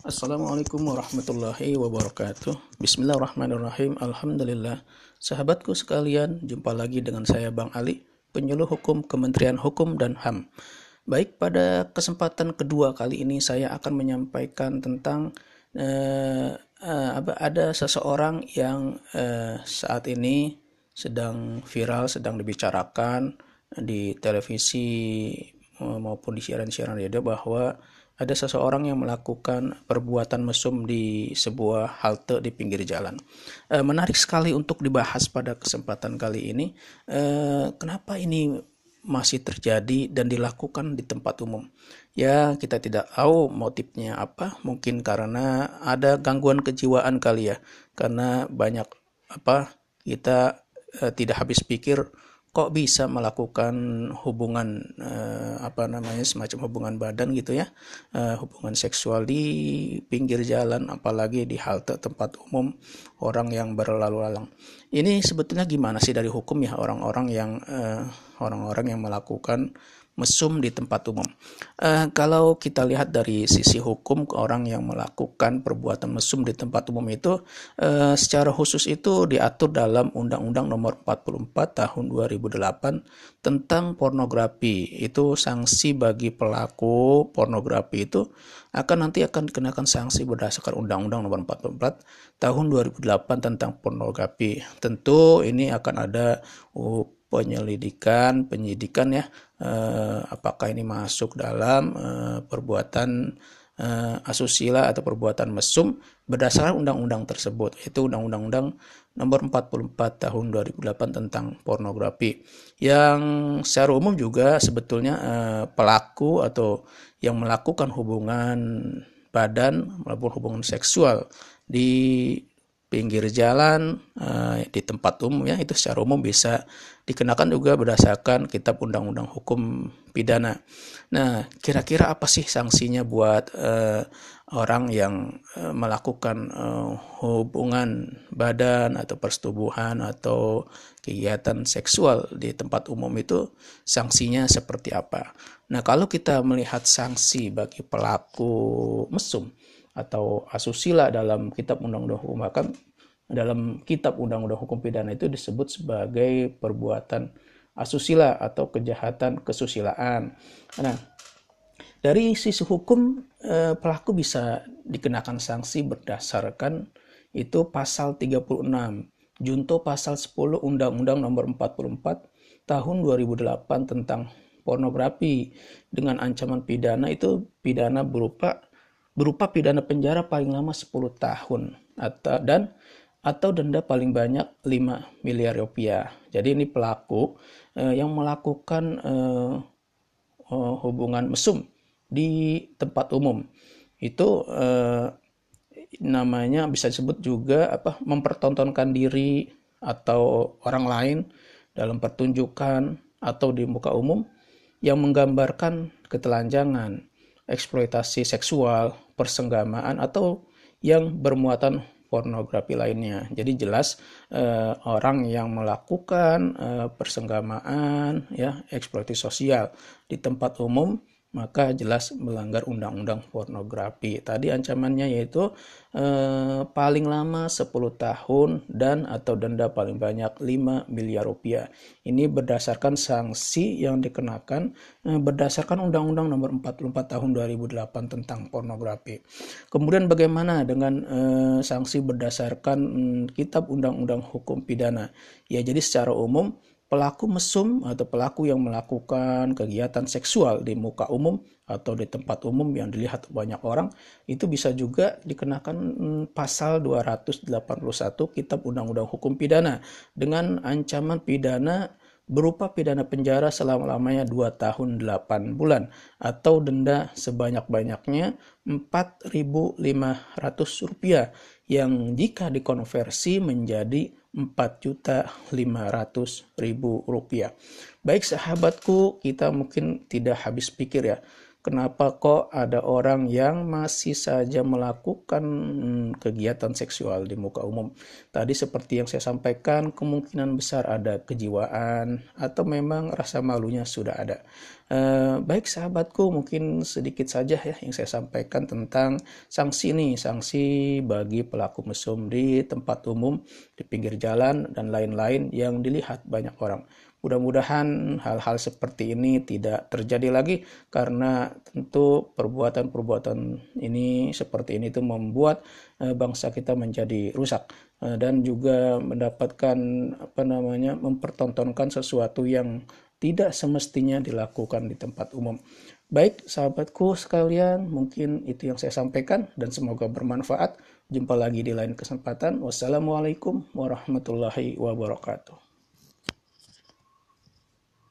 Assalamualaikum warahmatullahi wabarakatuh. Bismillahirrahmanirrahim. Alhamdulillah. Sahabatku sekalian, jumpa lagi dengan saya Bang Ali, penyuluh hukum Kementerian Hukum dan HAM. Baik, pada kesempatan kedua kali ini saya akan menyampaikan tentang uh, uh, ada seseorang yang uh, saat ini sedang viral, sedang dibicarakan di televisi maupun di siaran-siaran radio bahwa ada seseorang yang melakukan perbuatan mesum di sebuah halte di pinggir jalan. E, menarik sekali untuk dibahas pada kesempatan kali ini. E, kenapa ini masih terjadi dan dilakukan di tempat umum? Ya, kita tidak tahu motifnya apa. Mungkin karena ada gangguan kejiwaan kali ya. Karena banyak apa kita e, tidak habis pikir kok bisa melakukan hubungan uh, apa namanya semacam hubungan badan gitu ya uh, hubungan seksual di pinggir jalan apalagi di halte tempat umum orang yang berlalu lalang ini sebetulnya gimana sih dari hukum ya orang-orang yang uh, orang-orang yang melakukan mesum di tempat umum. Uh, kalau kita lihat dari sisi hukum orang yang melakukan perbuatan mesum di tempat umum itu uh, secara khusus itu diatur dalam Undang-Undang Nomor 44 Tahun 2008 tentang pornografi. Itu sanksi bagi pelaku pornografi itu akan nanti akan dikenakan sanksi berdasarkan Undang-Undang Nomor 44 Tahun 2008 tentang pornografi. Tentu ini akan ada uh, penyelidikan, penyidikan ya, eh, apakah ini masuk dalam eh, perbuatan eh, asusila atau perbuatan mesum berdasarkan undang-undang tersebut, yaitu undang-undang nomor 44 tahun 2008 tentang pornografi. Yang secara umum juga sebetulnya pelaku atau yang melakukan hubungan badan maupun hubungan seksual di pinggir jalan uh, di tempat umum ya itu secara umum bisa dikenakan juga berdasarkan kitab undang-undang hukum pidana. Nah, kira-kira apa sih sanksinya buat uh, orang yang uh, melakukan uh, hubungan badan atau persetubuhan atau kegiatan seksual di tempat umum itu sanksinya seperti apa? Nah, kalau kita melihat sanksi bagi pelaku mesum atau asusila dalam kitab undang-undang hukum hakam dalam kitab undang-undang hukum pidana itu disebut sebagai perbuatan asusila atau kejahatan kesusilaan. Nah, dari sisi hukum eh, pelaku bisa dikenakan sanksi berdasarkan itu pasal 36 junto pasal 10 Undang-Undang Nomor 44 Tahun 2008 tentang pornografi dengan ancaman pidana itu pidana berupa berupa pidana penjara paling lama 10 tahun atau dan atau denda paling banyak 5 miliar rupiah. Jadi ini pelaku eh, yang melakukan eh, eh, hubungan mesum di tempat umum. Itu eh, namanya bisa disebut juga apa mempertontonkan diri atau orang lain dalam pertunjukan atau di muka umum yang menggambarkan ketelanjangan, eksploitasi seksual, persenggamaan atau yang bermuatan pornografi lainnya. Jadi jelas eh, orang yang melakukan eh, persenggamaan ya eksploitasi sosial di tempat umum maka jelas melanggar undang-undang pornografi. Tadi ancamannya yaitu eh, paling lama 10 tahun dan atau denda paling banyak 5 miliar rupiah. Ini berdasarkan sanksi yang dikenakan eh, berdasarkan undang-undang nomor 44 tahun 2008 tentang pornografi. Kemudian bagaimana dengan eh, sanksi berdasarkan hmm, kitab undang-undang hukum pidana? Ya jadi secara umum pelaku mesum atau pelaku yang melakukan kegiatan seksual di muka umum atau di tempat umum yang dilihat banyak orang itu bisa juga dikenakan mm, pasal 281 Kitab Undang-Undang Hukum Pidana dengan ancaman pidana berupa pidana penjara selama-lamanya 2 tahun 8 bulan atau denda sebanyak-banyaknya 4.500 rupiah yang jika dikonversi menjadi 4.500.000 rupiah. Baik sahabatku, kita mungkin tidak habis pikir ya, kenapa kok ada orang yang masih saja melakukan hmm, kegiatan seksual di muka umum. Tadi seperti yang saya sampaikan, kemungkinan besar ada kejiwaan atau memang rasa malunya sudah ada. Uh, baik sahabatku, mungkin sedikit saja ya yang saya sampaikan tentang sanksi nih, sanksi bagi pelaku mesum di tempat umum, di pinggir jalan dan lain-lain yang dilihat banyak orang. Mudah-mudahan hal-hal seperti ini tidak terjadi lagi karena tentu perbuatan-perbuatan ini seperti ini itu membuat uh, bangsa kita menjadi rusak uh, dan juga mendapatkan apa namanya mempertontonkan sesuatu yang tidak semestinya dilakukan di tempat umum. Baik, sahabatku sekalian, mungkin itu yang saya sampaikan dan semoga bermanfaat. Jumpa lagi di lain kesempatan. Wassalamualaikum warahmatullahi wabarakatuh.